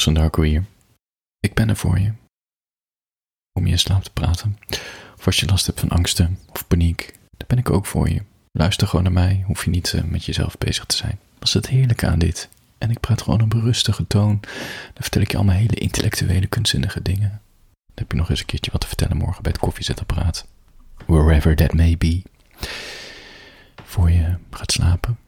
Thompson Darko hier. Ik ben er voor je. Om je in slaap te praten. Of als je last hebt van angsten of paniek, dan ben ik ook voor je. Luister gewoon naar mij, hoef je niet eh, met jezelf bezig te zijn. Dat is het heerlijke aan dit. En ik praat gewoon op een rustige toon. Dan vertel ik je allemaal hele intellectuele, kunstzinnige dingen. Dan heb je nog eens een keertje wat te vertellen morgen bij het koffiezetapparaat. Wherever that may be. Voor je gaat slapen.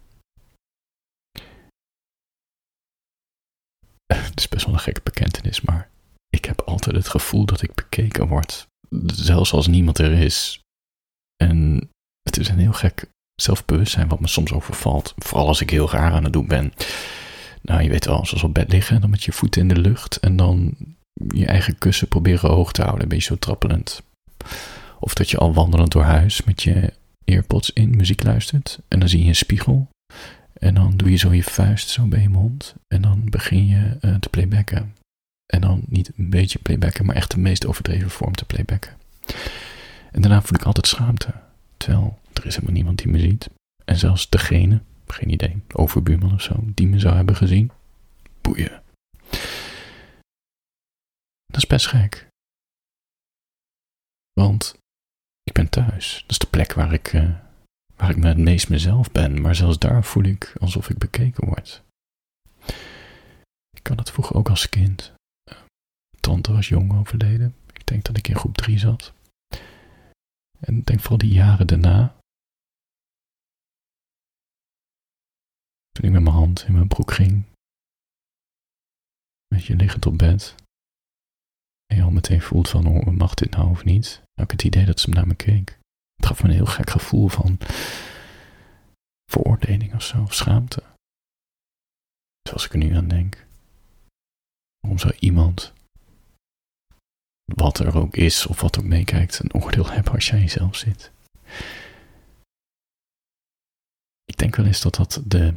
Het is best wel een gekke bekentenis, maar ik heb altijd het gevoel dat ik bekeken word. Zelfs als niemand er is. En het is een heel gek zelfbewustzijn wat me soms overvalt. Vooral als ik heel raar aan het doen ben. Nou, je weet wel, zoals op bed liggen, dan met je voeten in de lucht en dan je eigen kussen proberen hoog te houden, een beetje zo trappelend. Of dat je al wandelend door huis met je earpods in muziek luistert en dan zie je een spiegel en dan doe je zo je vuist zo bij je mond en dan begin je uh, te playbacken. En dan niet een beetje playbacken, maar echt de meest overdreven vorm te playbacken. En daarna voel ik altijd schaamte. Terwijl er is helemaal niemand die me ziet. En zelfs degene, geen idee, overbuurman of zo, die me zou hebben gezien. Boeien. Dat is best gek. Want ik ben thuis. Dat is de plek waar ik, uh, waar ik me het meest mezelf ben. Maar zelfs daar voel ik alsof ik bekeken word. Ik kan dat vroeger ook als kind. Tante was jong overleden. Ik denk dat ik in groep 3 zat. En ik denk vooral die jaren daarna. Toen ik met mijn hand in mijn broek ging. Met je liggend op bed. En je al meteen voelt van, oh, mag dit nou of niet? Nou, ik het idee dat ze naar me keek. Het gaf me een heel gek gevoel van veroordeling of zo, of schaamte. Zoals ik er nu aan denk. Waarom zou iemand, wat er ook is of wat ook meekijkt, een oordeel hebben als jij jezelf zit? Ik denk wel eens dat dat de,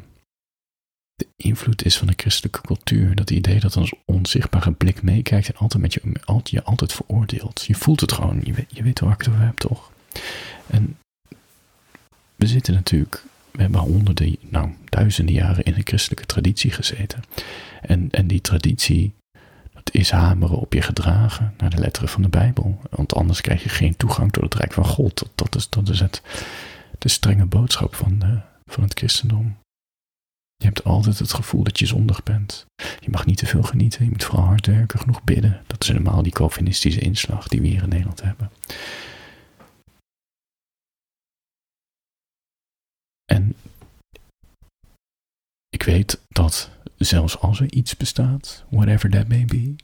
de invloed is van de christelijke cultuur. Dat idee dat een onzichtbare blik meekijkt en altijd met je, je altijd veroordeelt. Je voelt het gewoon, je weet, je weet waar ik het over heb, toch? En we zitten natuurlijk we hebben honderden, nou duizenden jaren in een christelijke traditie gezeten. En, en die traditie, dat is hameren op je gedragen naar de letteren van de Bijbel. Want anders krijg je geen toegang tot het Rijk van God. Dat, dat is, dat is het, de strenge boodschap van, van het christendom. Je hebt altijd het gevoel dat je zondig bent. Je mag niet te veel genieten, je moet vooral hard werken, genoeg bidden. Dat is helemaal die Calvinistische inslag die we hier in Nederland hebben. En ik weet dat zelfs als er iets bestaat, whatever that may be,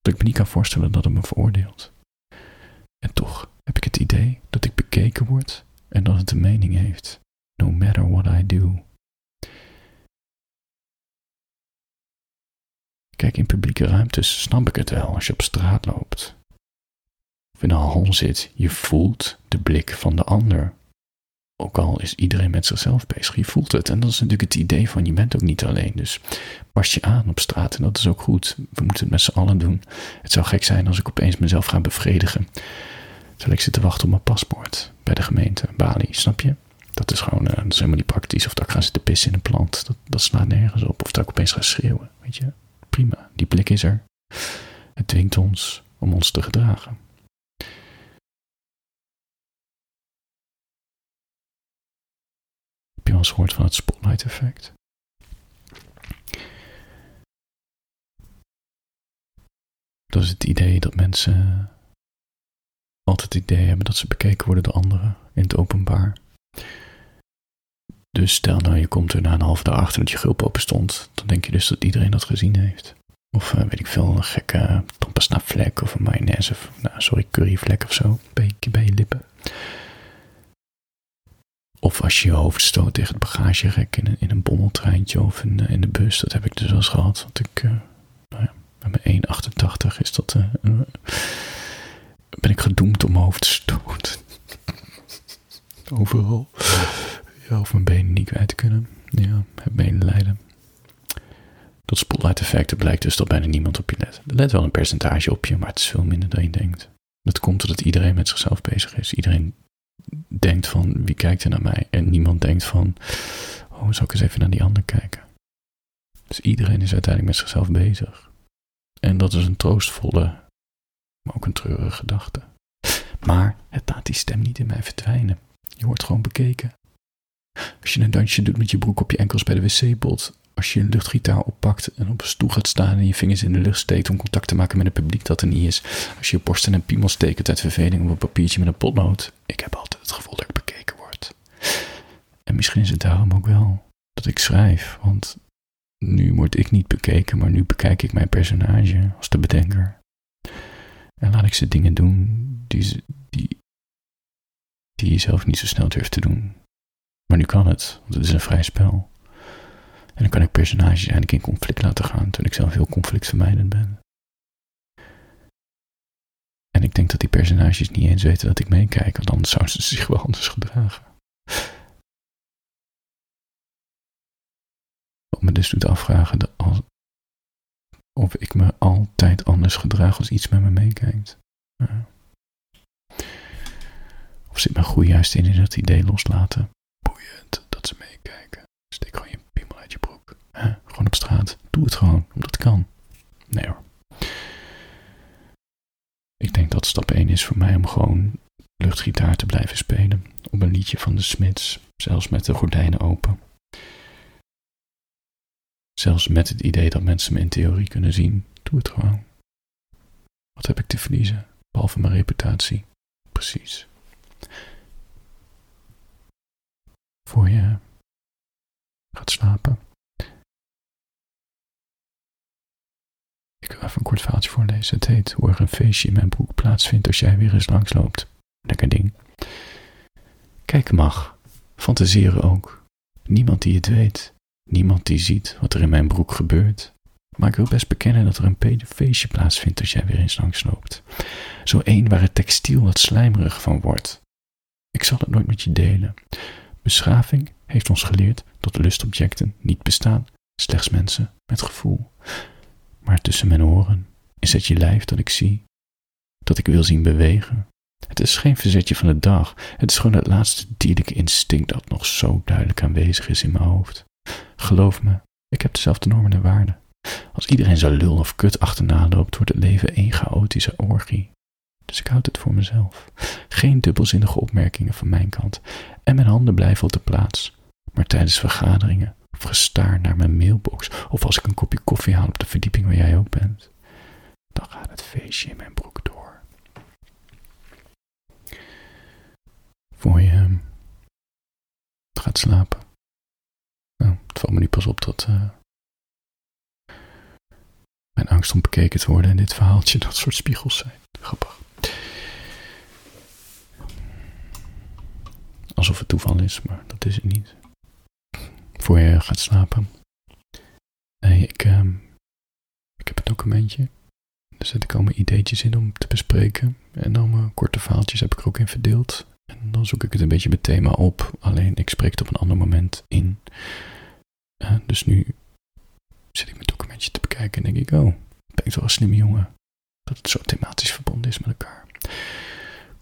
dat ik me niet kan voorstellen dat het me veroordeelt. En toch heb ik het idee dat ik bekeken word en dat het een mening heeft, no matter what I do. Kijk, in publieke ruimtes snap ik het wel als je op straat loopt. Of in een hal zit, je voelt de blik van de ander ook al is iedereen met zichzelf bezig, je voelt het. En dat is natuurlijk het idee van je bent ook niet alleen. Dus pas je aan op straat en dat is ook goed. We moeten het met z'n allen doen. Het zou gek zijn als ik opeens mezelf ga bevredigen. Terwijl ik zit te wachten op mijn paspoort bij de gemeente Bali, snap je? Dat is gewoon, uh, helemaal niet praktisch. Of dat ik ga zitten pissen in een plant, dat, dat slaat nergens op. Of dat ik opeens ga schreeuwen, weet je? Prima, die blik is er. Het dwingt ons om ons te gedragen. Heb je wel eens van het spotlight effect? Dat is het idee dat mensen altijd het idee hebben dat ze bekeken worden door anderen in het openbaar. Dus stel nou je komt er na een half dag achter dat je gulp open stond, dan denk je dus dat iedereen dat gezien heeft. Of uh, weet ik veel, een gekke tompasna vlek of een mayonaise of, nou, sorry, curryvlek of zo bij, bij je lippen. Of als je je hoofd stoot tegen het bagagerek in een, in een bommeltreintje of in, in de bus. Dat heb ik dus wel gehad. Want ik, uh, nou ja, met mijn 1,88 is dat, uh, ben ik gedoemd om mijn hoofd. Overal. Ja, of mijn benen niet kwijt te kunnen. Ja, heb medelijden. Dat spotlight effect blijkt dus dat bijna niemand op je let. Er let wel een percentage op je, maar het is veel minder dan je denkt. Dat komt doordat iedereen met zichzelf bezig is. Iedereen denkt van wie kijkt er naar mij en niemand denkt van oh zal ik eens even naar die ander kijken. Dus iedereen is uiteindelijk met zichzelf bezig. En dat is een troostvolle, maar ook een treurige gedachte. Maar het laat die stem niet in mij verdwijnen. Je wordt gewoon bekeken. Als je een dansje doet met je broek op je enkels bij de wc-pot. Als je een luchtgitaar oppakt en op een stoel gaat staan en je vingers in de lucht steekt om contact te maken met het publiek dat er niet is. Als je je borsten en piemels tekent uit verveling op een papiertje met een potlood. Ik heb altijd het gevoel dat ik bekeken word. En misschien is het daarom ook wel dat ik schrijf, want nu word ik niet bekeken, maar nu bekijk ik mijn personage als de bedenker. En laat ik ze dingen doen die, die, die je zelf niet zo snel durft te doen. Maar nu kan het, want het is een vrij spel. En dan kan ik personages eigenlijk in conflict laten gaan, toen ik zelf heel conflictvermijdend ben. En ik denk dat die personages niet eens weten dat ik meekijk, want anders zouden ze zich wel anders gedragen. Wat me dus doet afvragen als, of ik me altijd anders gedraag als iets met me meekijkt. Of zit mijn groei juist in, in dat idee loslaten? Boeiend dat ze meekijken. Steek gewoon je. Op straat. Doe het gewoon, omdat het kan. Nee hoor. Ik denk dat stap 1 is voor mij om gewoon luchtgitaar te blijven spelen. Op een liedje van de Smits, zelfs met de gordijnen open. Zelfs met het idee dat mensen me in theorie kunnen zien. Doe het gewoon. Wat heb ik te verliezen, behalve mijn reputatie? Precies. Voor je gaat slapen. Ik wil even een kort verhaaltje voorlezen. Het heet Hoe er een feestje in mijn broek plaatsvindt als jij weer eens langsloopt. Lekker ding. Kijken mag. Fantaseren ook. Niemand die het weet. Niemand die ziet wat er in mijn broek gebeurt. Maar ik wil best bekennen dat er een feestje plaatsvindt als jij weer eens langsloopt. Zo één waar het textiel wat slijmerig van wordt. Ik zal het nooit met je delen. Beschaving heeft ons geleerd dat lustobjecten niet bestaan, slechts mensen met gevoel. Maar tussen mijn oren is het je lijf dat ik zie, dat ik wil zien bewegen. Het is geen verzetje van de dag, het is gewoon het laatste dierlijke instinct dat nog zo duidelijk aanwezig is in mijn hoofd. Geloof me, ik heb dezelfde normen en waarden. Als iedereen zijn lul of kut achterna loopt, wordt het leven één chaotische orgie. Dus ik houd het voor mezelf. Geen dubbelzinnige opmerkingen van mijn kant. En mijn handen blijven op de plaats. Maar tijdens vergaderingen of gestaar naar mijn mailbox of als ik een kopje koffie haal op de verdieping waar jij ook bent, dan gaat het feestje in mijn broek door. Voor je ehm, gaat slapen. Nou, het valt me nu pas op dat uh, mijn angst om bekeken te worden en dit verhaaltje dat soort spiegels zijn. Grappig. Alsof het toeval is, maar dat is het niet. Voor je gaat slapen. Ik, uh, ik heb een documentje. Er zit ik al mijn ideetjes in om te bespreken. En dan mijn korte verhaaltjes heb ik er ook in verdeeld. En dan zoek ik het een beetje met thema op. Alleen ik spreek het op een ander moment in. Uh, dus nu zit ik mijn documentje te bekijken en denk ik, oh, ben ik toch een slimme jongen. Dat het zo thematisch verbonden is met elkaar.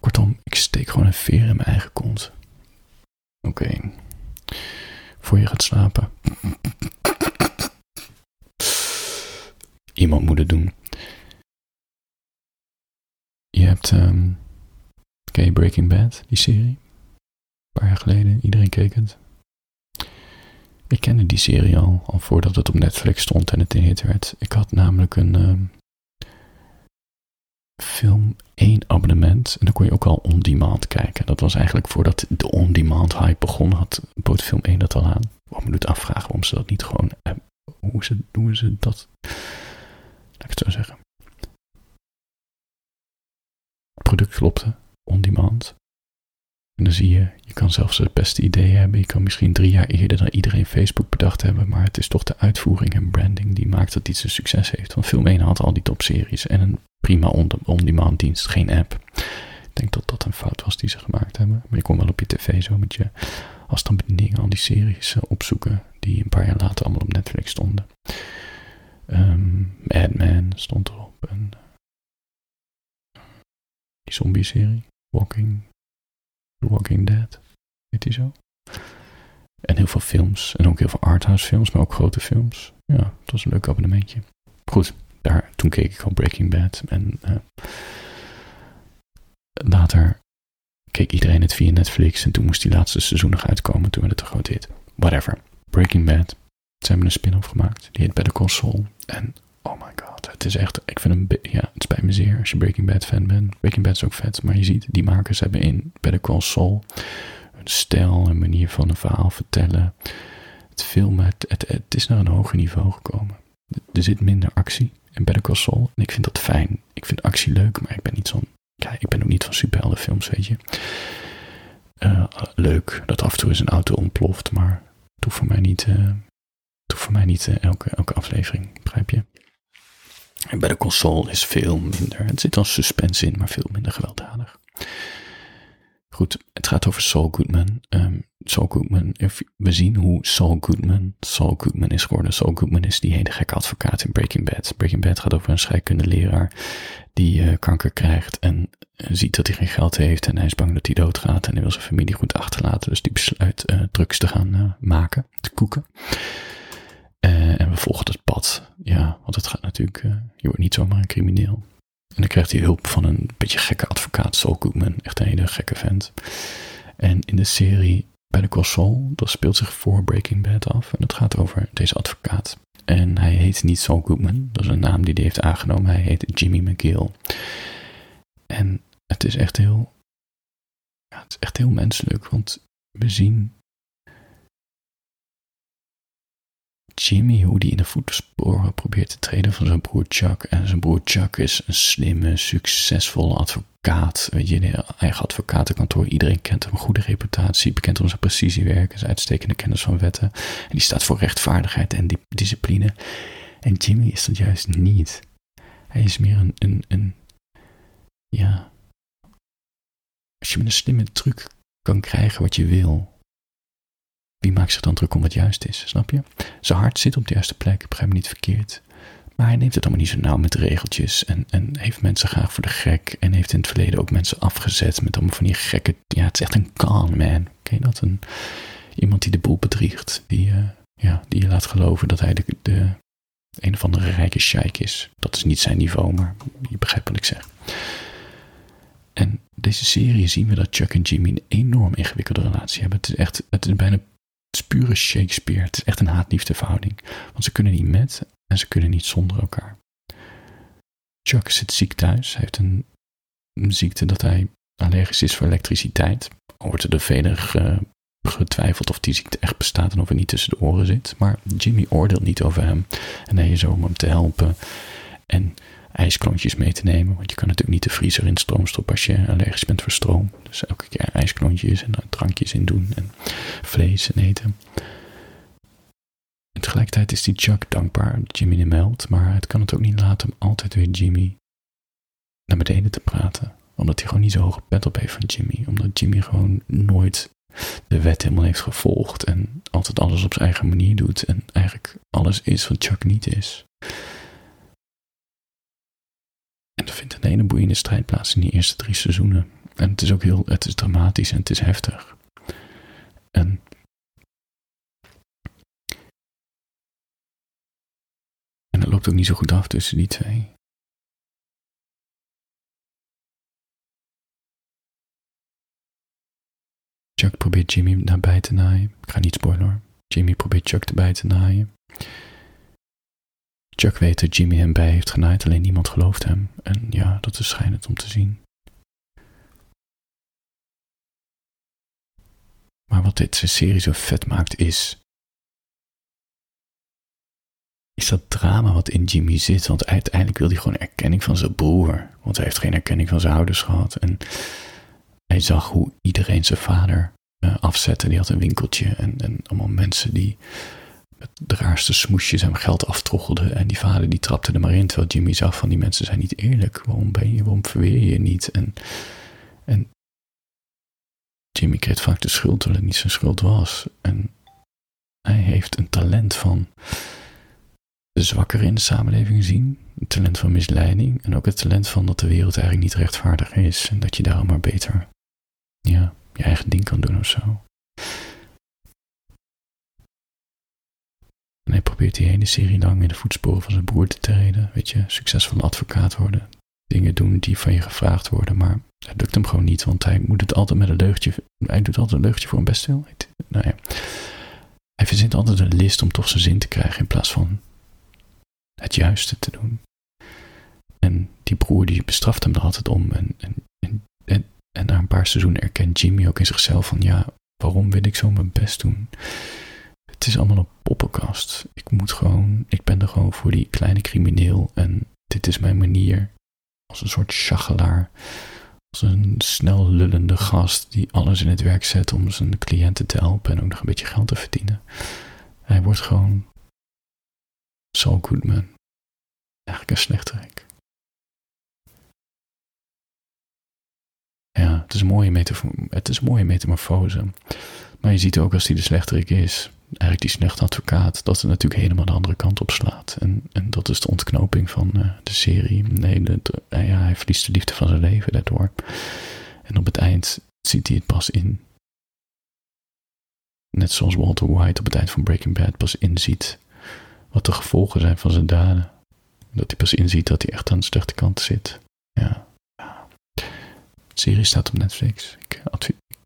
Kortom, ik steek gewoon een veer in mijn eigen kont. Oké. Voor je gaat slapen. Iemand moet het doen. Je hebt, um, ken je Breaking Bad, die serie? Een paar jaar geleden, iedereen keek het. Ik kende die serie al, al voordat het op Netflix stond en het in hit werd. Ik had namelijk een um, film 1 abonnement en dan kon je ook al on-demand kijken. Dat was eigenlijk voordat de on-demand hype begon, had bood film 1 dat al aan. Wat me doet afvragen waarom ze dat niet gewoon, hoe, ze, doen ze dat, laat ik het zo zeggen. Het product klopte, on-demand. En dan zie je, je kan zelfs het beste idee hebben. Je kan misschien drie jaar eerder dan iedereen Facebook bedacht hebben. Maar het is toch de uitvoering en branding die maakt dat iets een succes heeft. Want Film 1 had al die topseries en een prima on-demand dienst, geen app. Ik denk dat dat een fout was die ze gemaakt hebben. Maar je kon wel op je tv zo met je afstandsbediening al die series uh, opzoeken. Die een paar jaar later allemaal op Netflix stonden. Um, stond erop. En, uh, die zombie serie. Walking Walking Dead. Weet hij zo? En heel veel films. En ook heel veel arthouse films, maar ook grote films. Ja, het was een leuk abonnementje. Goed, daar, toen keek ik al Breaking Bad. En uh, later keek iedereen het via Netflix. En toen moest die laatste seizoen nog uitkomen. Toen werd het een groot hit. Whatever. Breaking Bad. Ze hebben een spin-off gemaakt. Die heet Better Call Saul. En oh my god. Het is echt, ik vind hem, ja, het spijt me zeer als je Breaking Bad fan bent. Breaking Bad is ook vet. Maar je ziet, die makers hebben in Better Call Saul een stijl, een manier van een verhaal vertellen. Het filmen, het, het, het is naar een hoger niveau gekomen. Er zit minder actie in Better Call Saul. En ik vind dat fijn. Ik vind actie leuk, maar ik ben niet zo'n ja, ik ben ook niet van superheldenfilms, weet je. Uh, leuk dat af en toe eens een auto ontploft, maar het voor mij niet, uh, voor mij niet uh, elke, elke aflevering, begrijp je? En bij de console is veel minder. Het zit al suspense in, maar veel minder gewelddadig. Goed, het gaat over Saul Goodman. Um, Saul Goodman, we zien hoe Saul Goodman Saul Goodman is geworden. Saul Goodman is die hele gekke advocaat in Breaking Bad. Breaking Bad gaat over een scheikundeleraar die uh, kanker krijgt en uh, ziet dat hij geen geld heeft en hij is bang dat hij doodgaat en hij wil zijn familie goed achterlaten. Dus die besluit uh, drugs te gaan maken, te koeken. en we volgen het pad. Ja, want het gaat natuurlijk, je wordt niet zomaar een crimineel. En dan krijgt hij hulp van een beetje gekke advocaat, Saul Goodman. Echt een hele gekke vent. En in de serie Better Saul, dat speelt zich voor Breaking Bad af. En dat gaat over deze advocaat. En hij heet niet Saul Goodman, dat is een naam die hij heeft aangenomen. Hij heet Jimmy McGill. En het is echt heel, ja, het is echt heel menselijk, want we zien Jimmy, hoe die in de voetsporen probeert te treden van zijn broer Chuck. En zijn broer Chuck is een slimme, succesvolle advocaat. Weet je, eigen advocatenkantoor. Iedereen kent hem, goede reputatie. Bekend om zijn precisiewerk, zijn uitstekende kennis van wetten. En die staat voor rechtvaardigheid en discipline. En Jimmy is dat juist niet. Hij is meer een, een, een ja. Als je met een slimme truc kan krijgen wat je wil, wie maakt zich dan druk om wat juist is, snap je? Zijn hart zit op de juiste plek, begrijp me niet verkeerd. Maar hij neemt het allemaal niet zo nauw met regeltjes en, en heeft mensen graag voor de gek. En heeft in het verleden ook mensen afgezet met allemaal van die gekke... Ja, het is echt een con man. Ken je dat? Een, iemand die de boel bedriegt. Die, uh, ja, die je laat geloven dat hij de, de een of andere rijke sheik is. Dat is niet zijn niveau, maar je begrijpt wat ik zeg. En deze serie zien we dat Chuck en Jimmy een enorm ingewikkelde relatie hebben. Het is echt, het is bijna het pure Shakespeare. Het is echt een haat-liefde Want ze kunnen niet met en ze kunnen niet zonder elkaar. Chuck zit ziek thuis. Hij heeft een, ziekte dat hij allergisch is voor elektriciteit. Al wordt er door velen getwijfeld of die ziekte echt bestaat en of hij niet tussen de oren zit. Maar Jimmy oordeelt niet over hem. En hij is om hem te helpen. En ijsklontjes mee te nemen. Want je kan natuurlijk niet de vriezer in stroom stoppen als je allergisch bent voor stroom. Dus elke keer ijsklontjes en drankjes in doen en vlees en eten. En tegelijkertijd is die Chuck dankbaar dat Jimmy hem meldt, maar het kan het ook niet laten om altijd weer Jimmy naar beneden te praten. Omdat hij gewoon niet zo hoge pet op heeft van Jimmy. Omdat Jimmy gewoon nooit de wet helemaal heeft gevolgd en altijd alles op zijn eigen manier doet en eigenlijk alles is wat Chuck niet is. En er vindt een hele boeiende strijd plaats in die eerste drie seizoenen. En het is ook heel, het is dramatisch en het is heftig. En En het loopt ook niet zo goed af tussen die twee. Chuck probeert Jimmy naar bij te naaien. Ik ga niet spoilen. Jimmy probeert Chuck erbij te naaien. Chuck weet dat Jimmy hem bij heeft genaaid, alleen niemand gelooft hem. En ja, dat is schijnend om te zien. Maar wat deze serie zo vet maakt is. Is dat drama wat in Jimmy zit. Want uiteindelijk wil hij gewoon erkenning van zijn broer. Want hij heeft geen erkenning van zijn ouders gehad. En hij zag hoe iedereen zijn vader uh, afzette. Die had een winkeltje. En, en allemaal mensen die de raarste smoesjes en geld aftroggelde. En die vader die trapte er maar in. Terwijl Jimmy zag van die mensen zijn niet eerlijk. Waarom ben je, waarom verweer je je niet? En, en Jimmy kreeg vaak de schuld terwijl het niet zijn schuld was. En hij heeft een talent van de zwakkeren in de samenleving zien. Een talent van misleiding. En ook het talent van dat de wereld eigenlijk niet rechtvaardig is. En dat je daarom maar beter ja, je eigen ding kan doen of zo. Hij probeert die hele serie lang in de voetsporen van zijn broer te treden. Weet je, succesvol advocaat worden. Dingen doen die van je gevraagd worden, maar het lukt hem gewoon niet, want hij moet het altijd met een leugentje. Hij doet altijd een leugentje voor een bestwil. Nou ja. Hij verzint altijd een list om toch zijn zin te krijgen in plaats van het juiste te doen. En die broer die bestraft hem er altijd om. En, en, en, en, na een paar seizoenen erkent Jimmy ook in zichzelf van ja, waarom wil ik zo mijn best doen? Het is allemaal een poppenkast. Ik moet gewoon, ik ben er gewoon voor die kleine crimineel en dit is mijn manier. Als een soort schachelaar. Als een snel lullende gast die alles in het werk zet om zijn cliënten te helpen en ook nog een beetje geld te verdienen. Hij wordt gewoon Saul Goodman. Eigenlijk een slechterik. Ja, het is, een mooie het is mooie metamorfose. Maar je ziet ook als hij de slechterik is, eigenlijk die slechte advocaat, dat het natuurlijk helemaal de andere kant op slaat. En, en dat is de ontknoping van uh, de serie. Nee, de, uh, ja, hij verliest de liefde van zijn leven daardoor. En op het eind ziet hij het pas in. Net zoals Walter White op het eind van Breaking Bad pas inziet wat de gevolgen zijn van zijn daden. Dat hij pas inziet dat hij echt aan de slechte kant zit. Ja. De serie staat op Netflix. Ik,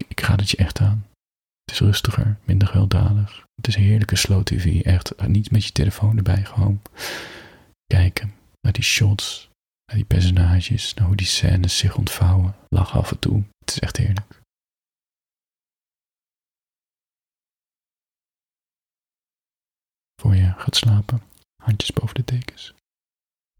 ik raad het je echt aan. Het is rustiger, minder gewelddadig. Het is heerlijke slow tv. Echt eh, niet met je telefoon erbij gewoon. Kijken naar die shots, naar die personages, naar hoe die scènes zich ontvouwen. Lach af en toe. Het is echt heerlijk. Voor je gaat slapen, handjes boven de dekens.